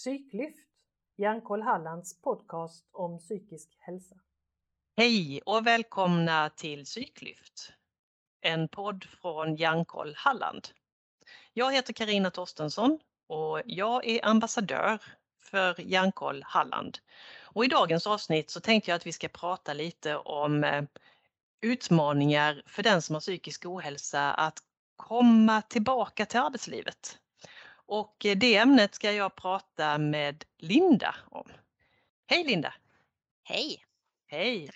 Psyklyft, Hjärnkoll Hallands podcast om psykisk hälsa. Hej och välkomna till Psyklyft, en podd från Hjärnkoll Halland. Jag heter Karina Torstensson och jag är ambassadör för Hjärnkoll Halland. Och I dagens avsnitt så tänkte jag att vi ska prata lite om eh, utmaningar för den som har psykisk ohälsa att komma tillbaka till arbetslivet. Och eh, det ämnet ska jag prata med Linda om. Hej Linda! Hej! Hej!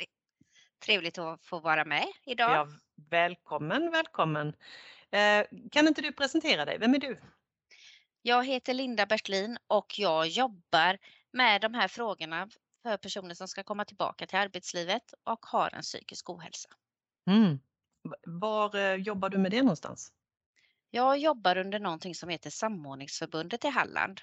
Trevligt att få vara med idag. Ja, välkommen, välkommen! Eh, kan inte du presentera dig? Vem är du? Jag heter Linda Bertlin och jag jobbar med de här frågorna för personer som ska komma tillbaka till arbetslivet och har en psykisk ohälsa. Mm. Var eh, jobbar du med det någonstans? Jag jobbar under någonting som heter Samordningsförbundet i Halland.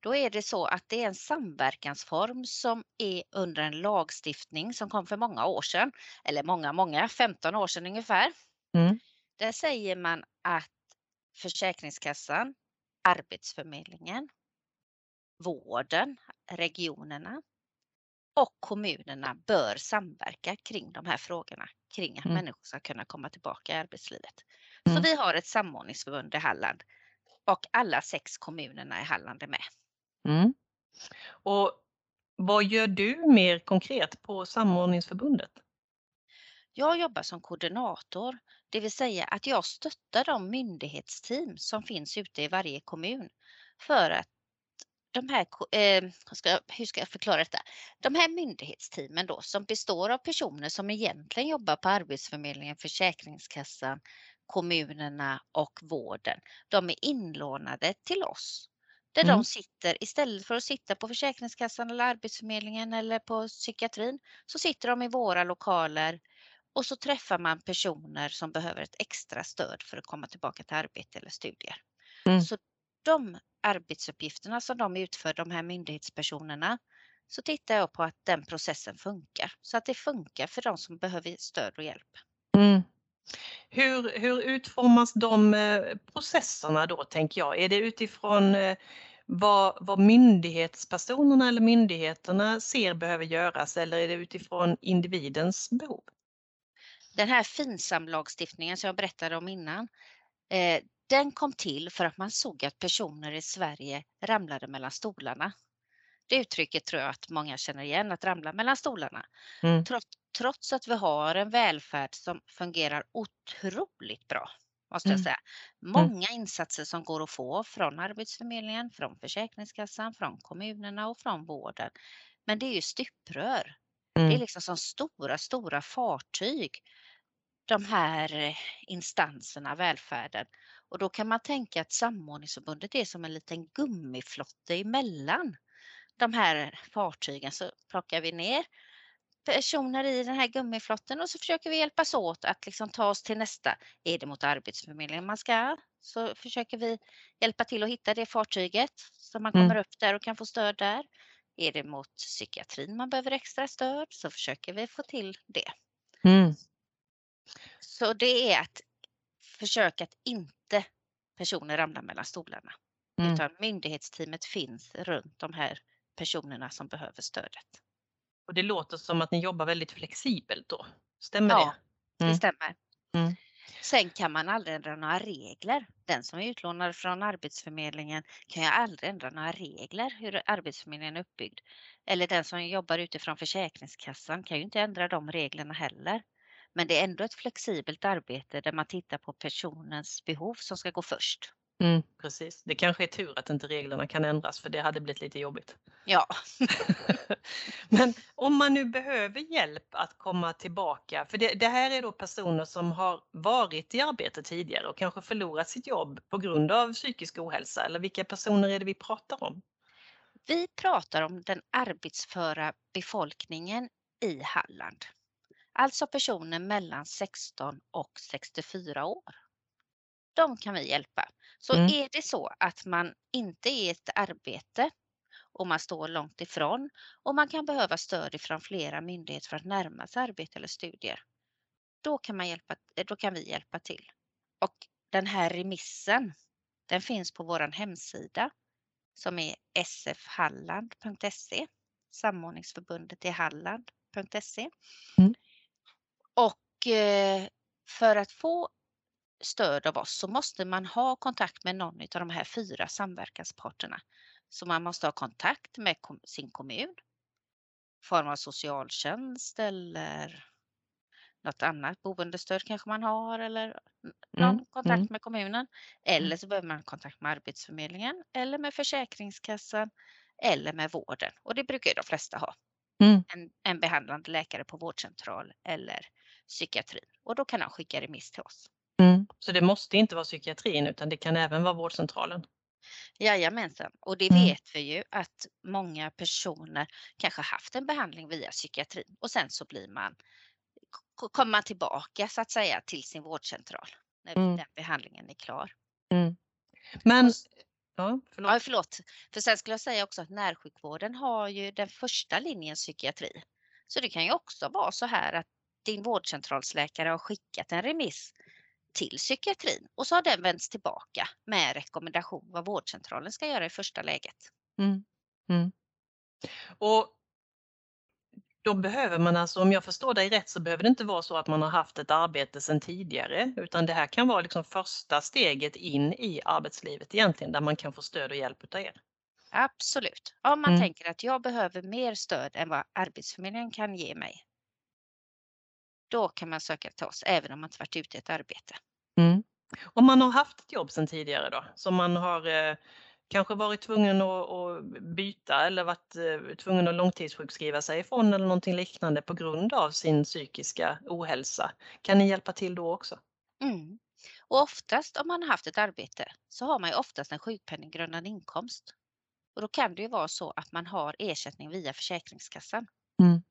Då är det så att det är en samverkansform som är under en lagstiftning som kom för många år sedan, eller många, många, 15 år sedan ungefär. Mm. Där säger man att Försäkringskassan, Arbetsförmedlingen, vården, regionerna och kommunerna bör samverka kring de här frågorna, kring att Mm. människor ska kunna komma tillbaka i arbetslivet. Mm. Så vi har ett samordningsförbund i Halland och alla sex kommunerna i Halland är med. Mm. Och vad gör du mer konkret på samordningsförbundet? Jag jobbar som koordinator, det vill säga att jag stöttar de myndighetsteam som finns ute i varje kommun för att de här, eh, hur ska, jag- hur ska jag förklara detta? De här myndighetsteamen då som består av personer som egentligen jobbar på Arbetsförmedlingen, Försäkringskassan, kommunerna och vården. De är inlånade till oss. Där Mm. de sitter, istället för att sitta på Försäkringskassan eller Arbetsförmedlingen eller på psykiatrin, så sitter de i våra lokaler och så träffar man personer som behöver ett extra stöd för att komma tillbaka till arbete eller studier. Mm. Så de arbetsuppgifterna som de utför, de här myndighetspersonerna, så tittar jag på att den processen funkar. Så att det funkar för de som behöver stöd och hjälp. Mm. Hur, hur utformas de eh, processerna då, tänker jag? Är det utifrån eh, vad, vad myndighetspersonerna eller myndigheterna ser behöver göras eller är det utifrån individens behov? Den här FINSAM-lagstiftningen som jag berättade om innan, eh, den kom till för att man såg att personer i Sverige ramlade mellan stolarna. Det uttrycket tror jag att många känner igen, att ramla mellan stolarna. Mm. Trots, trots att vi har en välfärd som fungerar otroligt bra, måste jag Mm. säga. Många insatser som går att få från Arbetsförmedlingen, från Försäkringskassan, från kommunerna och från vården. Men det är ju stuprör. Det är Mm. liksom som stora, stora fartyg. De här eh, instanserna, välfärden. Och då kan man tänka att samordningsförbundet är som en liten gummiflotte emellan de här fartygen. Så plockar vi ner personer i den här gummiflotten och så försöker vi hjälpas åt att liksom ta oss till nästa. Är det mot Arbetsförmedlingen man ska så försöker vi hjälpa till att hitta det fartyget så man Mm. kommer upp där och kan få stöd där. Är det mot psykiatrin man behöver extra stöd så försöker vi få till det. Mm. Så det är att försöka att inte personer ramlar mellan stolarna. Mm. Utan myndighetsteamet finns runt de här personerna som behöver stödet. Och det låter som att ni jobbar väldigt flexibelt då, stämmer Ja, det? det Mm. stämmer. Mm. Sen kan man aldrig ändra några regler. Den som är utlånad från Arbetsförmedlingen kan ju aldrig ändra några regler hur Arbetsförmedlingen är uppbyggd. Eller den som jobbar utifrån Försäkringskassan kan ju inte ändra de reglerna heller. Men det är ändå ett flexibelt arbete där man tittar på personens behov som ska gå först. Mm, precis. Det kanske är tur att inte reglerna kan ändras för det hade blivit lite jobbigt. Ja, Men om man nu behöver hjälp att komma tillbaka, för det, det här är då personer som har varit i arbete tidigare och kanske förlorat sitt jobb på grund av psykisk ohälsa, eller vilka personer är det vi pratar om? vi pratar om den arbetsföra befolkningen i Halland. Alltså personer mellan 16 och 64 år. De kan vi hjälpa. Så Mm. är det så att man inte är i ett arbete och man står långt ifrån och man kan behöva stöd ifrån flera myndigheter för att närma sig arbete eller studier. Då kan, man hjälpa, då kan vi hjälpa till. Och den här remissen, den finns på vår hemsida som är sfhalland.se, samordningsförbundet i Halland.se. Mm. Och eh, för att få stöd av oss så måste man ha kontakt med någon av de här fyra samverkansparterna. Så man måste ha kontakt med sin kommun, form av socialtjänst eller något annat boendestöd kanske man har eller någon Mm, kontakt mm. med kommunen. Eller så behöver man kontakt med Arbetsförmedlingen eller med Försäkringskassan eller med vården och det brukar de flesta ha. Mm. En, en behandlande läkare på vårdcentral eller psykiatrin och då kan de skicka remiss till oss. Mm. Så det måste inte vara psykiatrin utan det kan även vara vårdcentralen? Jajamensan, och det Mm. vet vi ju att många personer kanske haft en behandling via psykiatrin och sen så blir man, kommer man tillbaka så att säga till sin vårdcentral när Mm. den behandlingen är klar. Mm. Men, ja, förlåt. Ja, förlåt. För sen skulle jag säga också att närsjukvården har ju den första linjen psykiatri. Så det kan ju också vara så här att din vårdcentralsläkare har skickat en remiss till psykiatrin och så har den vänts tillbaka med rekommendation vad vårdcentralen ska göra i första läget. Mm. Mm. Och då behöver man alltså, om jag förstår dig rätt, så behöver det inte vara så att man har haft ett arbete sedan tidigare, utan det här kan vara liksom första steget in i arbetslivet egentligen, där man kan få stöd och hjälp utav er. Absolut. Om man Mm. tänker att jag behöver mer stöd än vad Arbetsförmedlingen kan ge mig. Då kan man söka till oss även om man inte varit ute i ett arbete. Mm. Om man har haft ett jobb sedan tidigare då, som man har eh, kanske varit tvungen att, att byta eller varit eh, tvungen att långtidssjukskriva sig ifrån eller någonting liknande på grund av sin psykiska ohälsa. Kan ni hjälpa till då också? Mm. Och oftast om man har haft ett arbete så har man ju oftast en sjukpenninggrundande inkomst. Och då kan det ju vara så att man har ersättning via Försäkringskassan. Mm.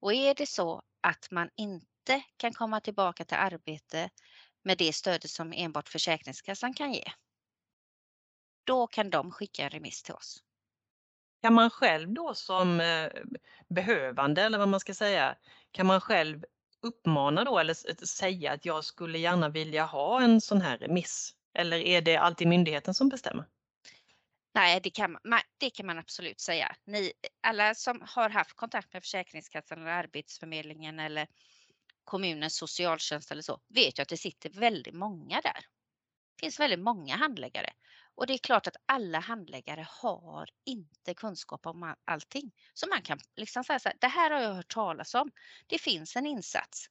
Och är det så att man inte kan komma tillbaka till arbete med det stödet som enbart Försäkringskassan kan ge. Då kan de skicka en remiss till oss. Kan man själv då som eh, behövande eller vad man ska säga, kan man själv uppmana då eller säga att jag skulle gärna vilja ha en sån här remiss? Eller är det alltid myndigheten som bestämmer? Nej, det kan, man, ma- det kan man absolut säga. Ni, alla som har haft kontakt med Försäkringskassan eller Arbetsförmedlingen eller kommunens socialtjänst eller så vet ju att det sitter väldigt många där. Det finns väldigt många handläggare och det är klart att alla handläggare har inte kunskap om all- allting. Så man kan liksom säga så här, det här har jag hört talas om. Det finns en insats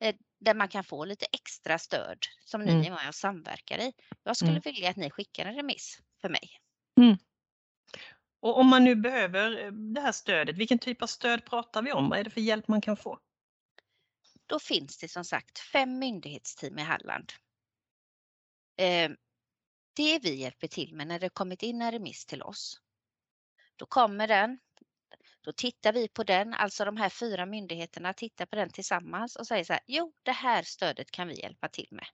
eh, där man kan få lite extra stöd som ni Mm. är med och samverkar i. Jag skulle Mm. vilja att ni skickar en remiss för mig. Och om man nu behöver eh, det här stödet, vilken typ av stöd pratar vi om? Vad är det för hjälp man kan få? Då finns det som sagt fem myndighetsteam i Halland. Eh, Det vi hjälper till med när det kommit in en remiss till oss. Då kommer den. Då tittar vi på den, alltså de här fyra myndigheterna tittar på den tillsammans och säger så här, jo det här stödet kan vi hjälpa till med.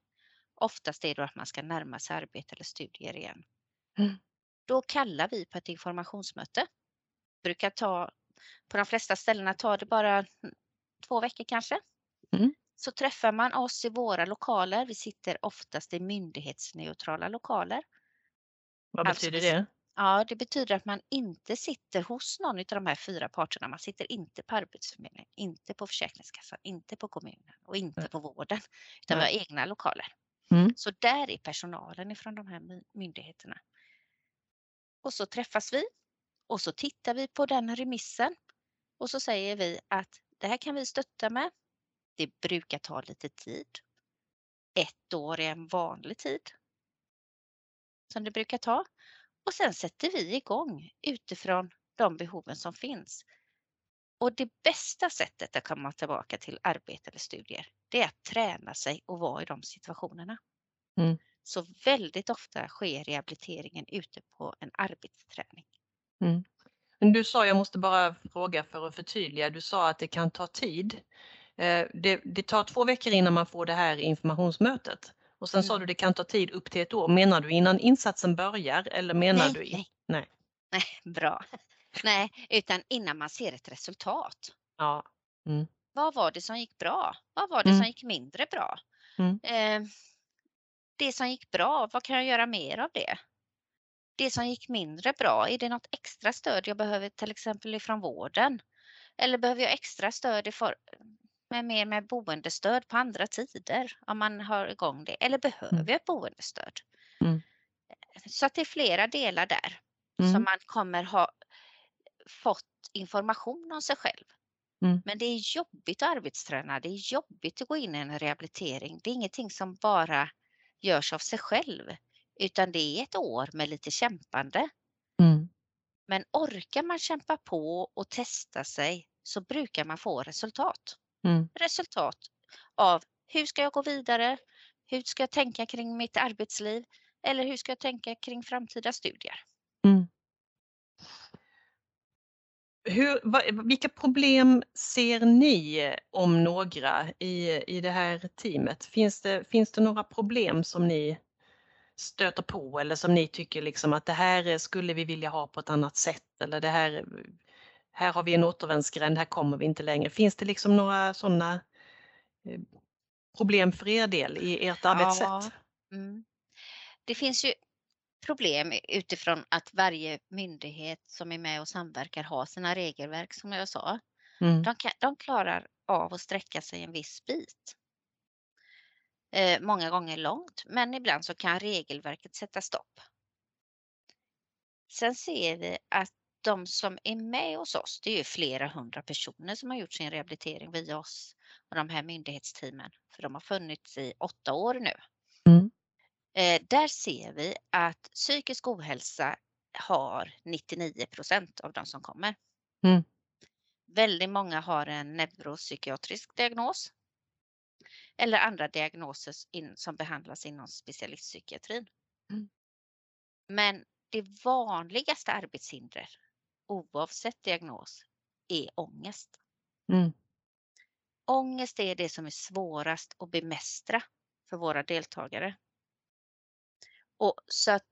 Oftast är det då att man ska närma sig arbete eller studier igen. Mm. Då kallar vi på ett informationsmöte. Brukar ta, på de flesta ställena tar det bara två veckor kanske. Mm. Så träffar man oss i våra lokaler. Vi sitter oftast i myndighetsneutrala lokaler. Vad Alltså, betyder vi- det? Ja, det betyder att man inte sitter hos någon av de här fyra parterna. Man sitter inte på Arbetsförmedlingen, inte på Försäkringskassan, inte på kommunen och inte Nej. på vården. Utan Nej. vi har egna lokaler. Mm. Så där är personalen ifrån de här my- myndigheterna. Och så träffas vi och så tittar vi på den remissen och så säger vi att det här kan vi stötta med. Det brukar ta lite tid. Ett år är en vanlig tid som det brukar ta. Och sen sätter vi igång utifrån de behoven som finns. Och det bästa sättet att komma tillbaka till arbete eller studier, det är att träna sig och vara i de situationerna. Mm. Så väldigt ofta sker rehabiliteringen ute på en arbetsträning. Men du sa, jag måste bara fråga för att förtydliga, du sa att det kan ta tid. Eh, Det, det tar två veckor innan man får det här informationsmötet. Och sen sa Mm. du det kan ta tid upp till ett år. Menar du innan insatsen börjar eller menar Nej, du? i- nej. nej. Nej, bra. Nej, utan innan man ser ett resultat. Ja. Vad var det som gick bra? Vad var det Mm. som gick mindre bra? Mm. Eh, det som gick bra, vad kan jag göra mer av det? det som gick mindre bra, är det något extra stöd jag behöver till exempel ifrån vården? Eller behöver jag extra stöd i for, med mer med boendestöd på andra tider om man har igång det? Eller behöver Mm. jag ett boendestöd? Mm. Så att det är flera delar där Mm. som man kommer ha fått information om sig själv. Mm. Men det är jobbigt att arbetsträna, det är jobbigt att gå in i en rehabilitering. Det är ingenting som bara görs av sig själv, utan det är ett år med lite kämpande. Mm. Men orkar man kämpa på och testa sig så brukar man få resultat. Mm. Resultat av hur ska jag gå vidare? Hur ska jag tänka kring mitt arbetsliv? Eller hur ska jag tänka kring framtida studier? Mm. Hur, vad, vilka problem ser ni om några i, i det här teamet? Finns det, finns det några problem som ni stöter på eller som ni tycker liksom att det här skulle vi vilja ha på ett annat sätt eller det här, här har vi en återvändsgränd, här kommer vi inte längre. Finns det liksom några sådana eh, problem för er del i ert arbetssätt? Ja. Mm. Det finns ju problem utifrån att varje myndighet som är med och samverkar har sina regelverk som jag sa. Mm. De, kan, de klarar av att sträcka sig en viss bit. Eh, många gånger långt, men ibland så kan regelverket sätta stopp. Sen ser vi att de som är med hos oss, det är flera hundra personer som har gjort sin rehabilitering via oss och de här myndighetsteamen, för de har funnits i åtta år nu. Eh, där ser vi att psykisk ohälsa har 99 procent av de som kommer. Mm. Väldigt många har en neuropsykiatrisk diagnos eller andra diagnoser in, som behandlas inom specialistpsykiatrin. Mm. Men det vanligaste arbetshindret oavsett diagnos är ångest. Mm. Ångest är det som är svårast att bemästra för våra deltagare. Och så att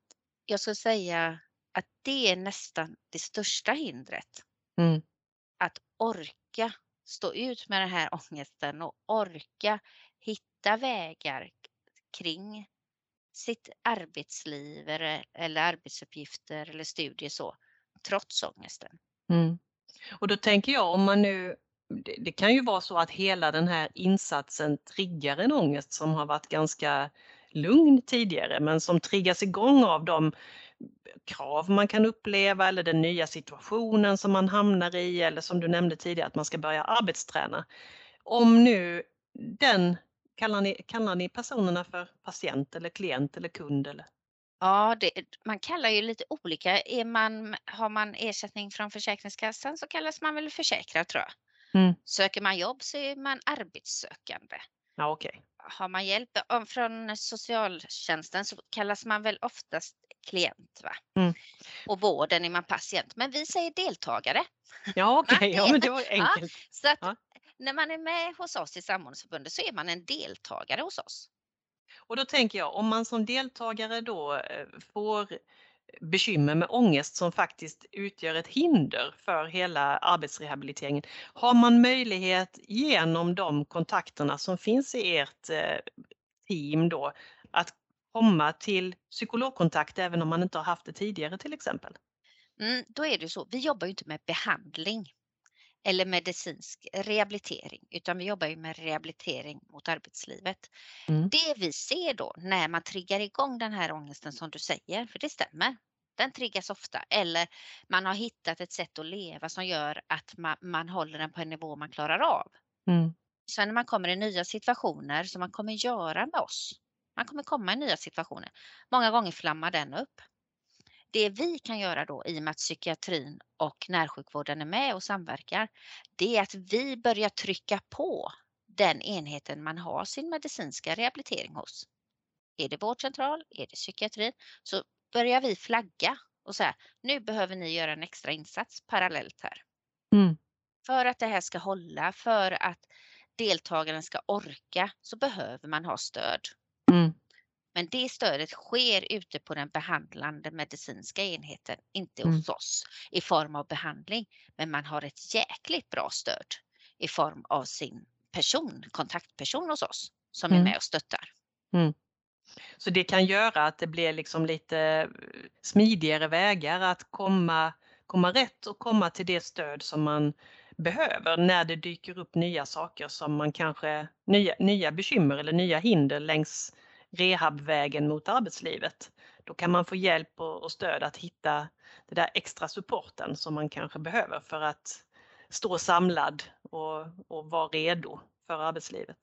jag skulle säga att det är nästan det största hindret. Mm. Att orka stå ut med den här ångesten och orka hitta vägar kring sitt arbetsliv eller, arbetsuppgifter eller studier så, trots ångesten. Mm. Och då tänker jag om man nu, det, det kan ju vara så att hela den här insatsen triggar en ångest som har varit ganska lugn tidigare men som triggas igång av de krav man kan uppleva eller den nya situationen som man hamnar i eller som du nämnde tidigare att man ska börja arbetsträna. Om nu den, kallar ni, kallar ni personerna för patient eller klient eller kund? Eller? Ja, det, man kallar ju lite olika. Är man, har man ersättning från Försäkringskassan så kallas man väl försäkrad tror jag. Mm. Söker man jobb så är man arbetssökande. Ja, okej. Har man hjälp från socialtjänsten så kallas man väl oftast klient. Va? Mm. Och vården är man patient. Men vi säger deltagare. Ja, okej. Nej, Ja, men det var enkelt. Så att Ja. när man är med hos oss i Samordningsförbundet så är man en deltagare hos oss. Och då tänker jag, om man som deltagare då eh, får bekymmer med ångest som faktiskt utgör ett hinder för hela arbetsrehabiliteringen. Har man möjlighet genom de kontakterna som finns i ert eh, team då att komma till psykologkontakt även om man inte har haft det tidigare till exempel? Mm, då är det så, vi jobbar ju inte med behandling eller medicinsk rehabilitering, utan vi jobbar ju med rehabilitering mot arbetslivet. Mm. Det vi ser då när man triggar igång den här ångesten som du säger, för det stämmer, den triggas ofta, eller man har hittat ett sätt att leva som gör att man, man håller den på en nivå man klarar av. Mm. Sen när man kommer i nya situationer som man kommer göra med oss, man kommer komma i nya situationer, många gånger flammar den upp. Det vi kan göra då i och med att psykiatrin och närsjukvården är med och samverkar, det är att vi börjar trycka på den enheten man har sin medicinska rehabilitering hos. Är det vårdcentral, är det psykiatrin, så börjar vi flagga och säga nu behöver ni göra en extra insats parallellt här. Mm. För att det här ska hålla, för att deltagaren ska orka, så behöver man ha stöd. Mm. Men det stödet sker ute på den behandlande medicinska enheten, inte Mm. hos oss i form av behandling. Men man har ett jäkligt bra stöd i form av sin person, kontaktperson hos oss som är Mm. med och stöttar. Så det kan göra att det blir liksom lite eh, smidigare vägar att komma, komma rätt och komma till det stöd som man behöver när det dyker upp nya saker som man kanske, nya, nya bekymmer eller nya hinder längs rehabvägen mot arbetslivet. Då kan man få hjälp och, stöd att hitta det där extra supporten som man kanske behöver för att stå samlad och, och vara redo för arbetslivet.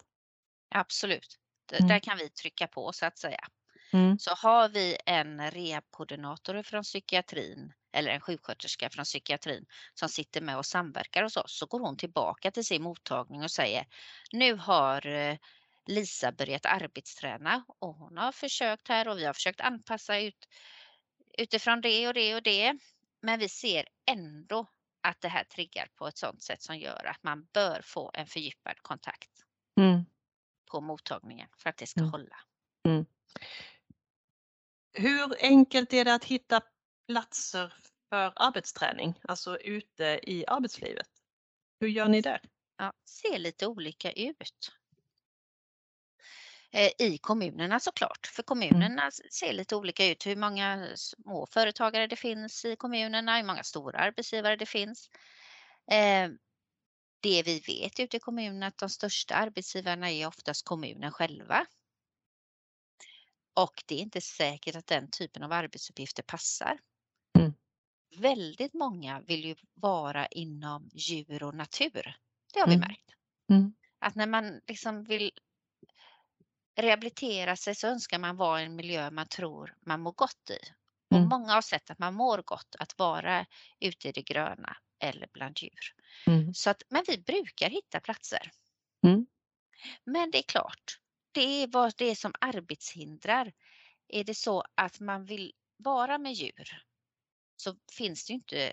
Absolut, Mm. där kan vi trycka på så att säga. Mm. Så har vi en rehabkoordinator från psykiatrin eller en sjuksköterska från psykiatrin som sitter med och samverkar hos oss så går hon tillbaka till sin mottagning och säger nu har eh, Lisa börjat arbetsträna och hon har försökt här och vi har försökt anpassa ut utifrån det och det och det. Men vi ser ändå att det här triggar på ett sådant sätt som gör att man bör få en fördjupad kontakt Mm. på mottagningen för att det ska Mm. hålla. Hur enkelt är det att hitta platser för arbetsträning, alltså ute i arbetslivet? Hur gör ni där? Ja, ser lite olika ut. Eh, I kommunerna såklart, för kommunerna s- ser lite olika ut. Hur många små företagare det finns i kommunerna, hur många stora arbetsgivare det finns. Eh, Det vi vet ute i kommunerna att de största arbetsgivarna är oftast kommunen själva. Och det är inte säkert att den typen av arbetsuppgifter passar. Mm. Väldigt många vill ju vara inom djur och natur. Det har vi Mm. märkt. Mm. Att när man liksom vill rehabilitera sig så önskar man vara i en miljö man tror man mår gott i. Och Mm. många har sett att man mår gott att vara ute i det gröna eller bland djur. Mm. Så att, men vi brukar hitta platser. Mm. Men det är klart, det är vad det är som arbetshindrar. Är det så att man vill vara med djur så finns det inte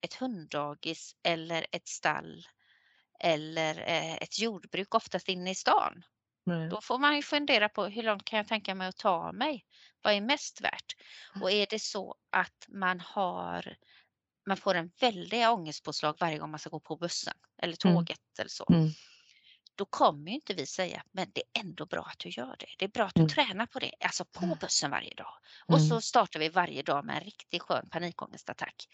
ett hunddagis eller ett stall eller eh, ett jordbruk oftast inne i stan. Nej. Då får man ju fundera på hur långt kan jag tänka mig att ta mig? Vad är mest värt? Och är det så att man har man får en väldiga ångestpåslag varje gång man ska gå på bussen eller Mm. tåget eller så. Mm. Då kommer ju inte vi säga, men det är ändå bra att du gör det. Det är bra att du Mm. tränar på det, alltså på Mm. bussen varje dag. Och Mm. så startar vi varje dag med en riktigt skön panikångestattack.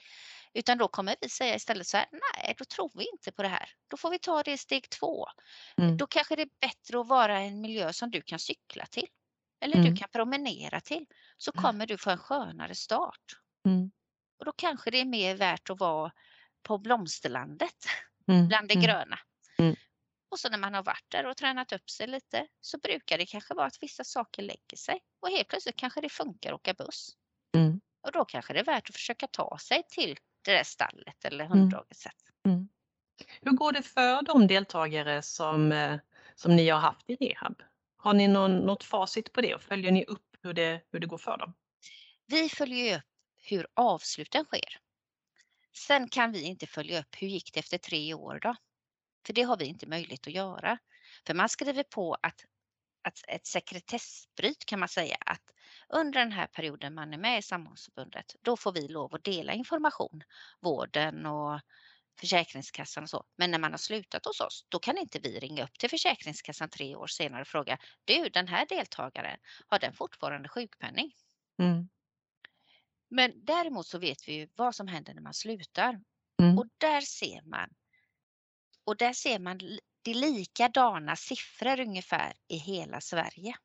Utan då kommer vi säga istället så här, nej, då tror vi inte på det här. Då får vi ta det i steg två. Mm. Då kanske det är bättre att vara i en miljö som du kan cykla till. Eller Mm. du kan promenera till. Så Mm. kommer du få en skönare start. Mm. Och då kanske det är mer värt att vara på blomsterlandet Mm. bland det Mm. gröna. Mm. Och så när man har varit där och tränat upp sig lite så brukar det kanske vara att vissa saker lägger sig och helt plötsligt kanske det funkar att åka buss. Mm. Och då kanske det är värt att försöka ta sig till det där stallet eller Mm. hunddagiset. Hur går det för de deltagare som, eh, som ni har haft i rehab? Har ni någon, något facit på det och följer ni upp hur det, hur det går för dem? Vi följer upp hur avsluten sker. Sen kan vi inte följa upp hur gick det efter tre år då? För det har vi inte möjlighet att göra. För man skriver på att, att ett sekretessbryt kan man säga att under den här perioden man är med i Samordningsförbundet, då får vi lov att dela information, vården och Försäkringskassan och så. Men när man har slutat hos oss, då kan inte vi ringa upp till Försäkringskassan tre år senare och fråga, du den här deltagaren, har den fortfarande sjukpenning? Mm. Men däremot så vet vi ju vad som händer när man slutar. Mm. Och där ser man och där ser man det likadana siffror ungefär i hela Sverige.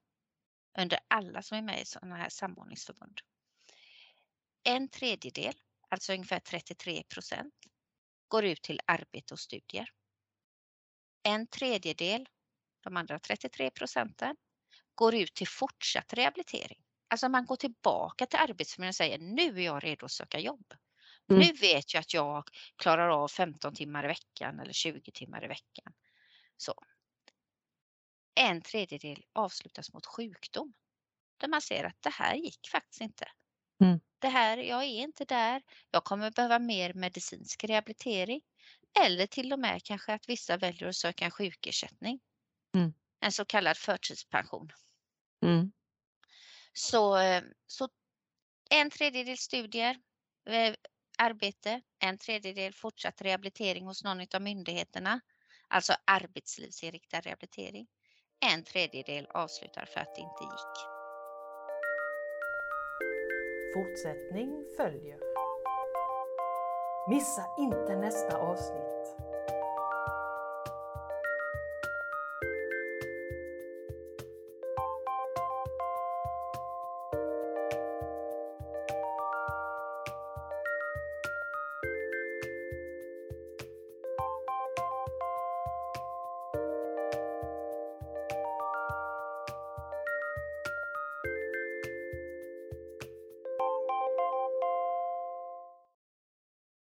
Under alla som är med i sådana här samordningsförbund. En tredjedel, alltså ungefär 33 procent, går ut till arbete och studier. En tredjedel, de andra 33 procenten, går ut till fortsatt rehabilitering. Alltså man går tillbaka till Arbetsförmedlingen och säger nu är jag redo att söka jobb. Mm. Nu vet jag att jag klarar av 15 timmar i veckan eller 20 timmar i veckan. Så. En tredjedel avslutas mot sjukdom. Där man ser att det här gick faktiskt inte. Mm. Det här, jag är inte där. Jag kommer behöva mer medicinsk rehabilitering. Eller till och med kanske att vissa väljer att söka en sjukersättning. Mm. En så kallad förtidspension. Mm. Så, eh, så en tredjedel studier, eh, arbete, en tredjedel fortsatt rehabilitering hos någon av myndigheterna, alltså arbetslivsinriktad rehabilitering. En tredjedel avslutar för att det inte gick. Fortsättning följer. Missa inte nästa avsnitt.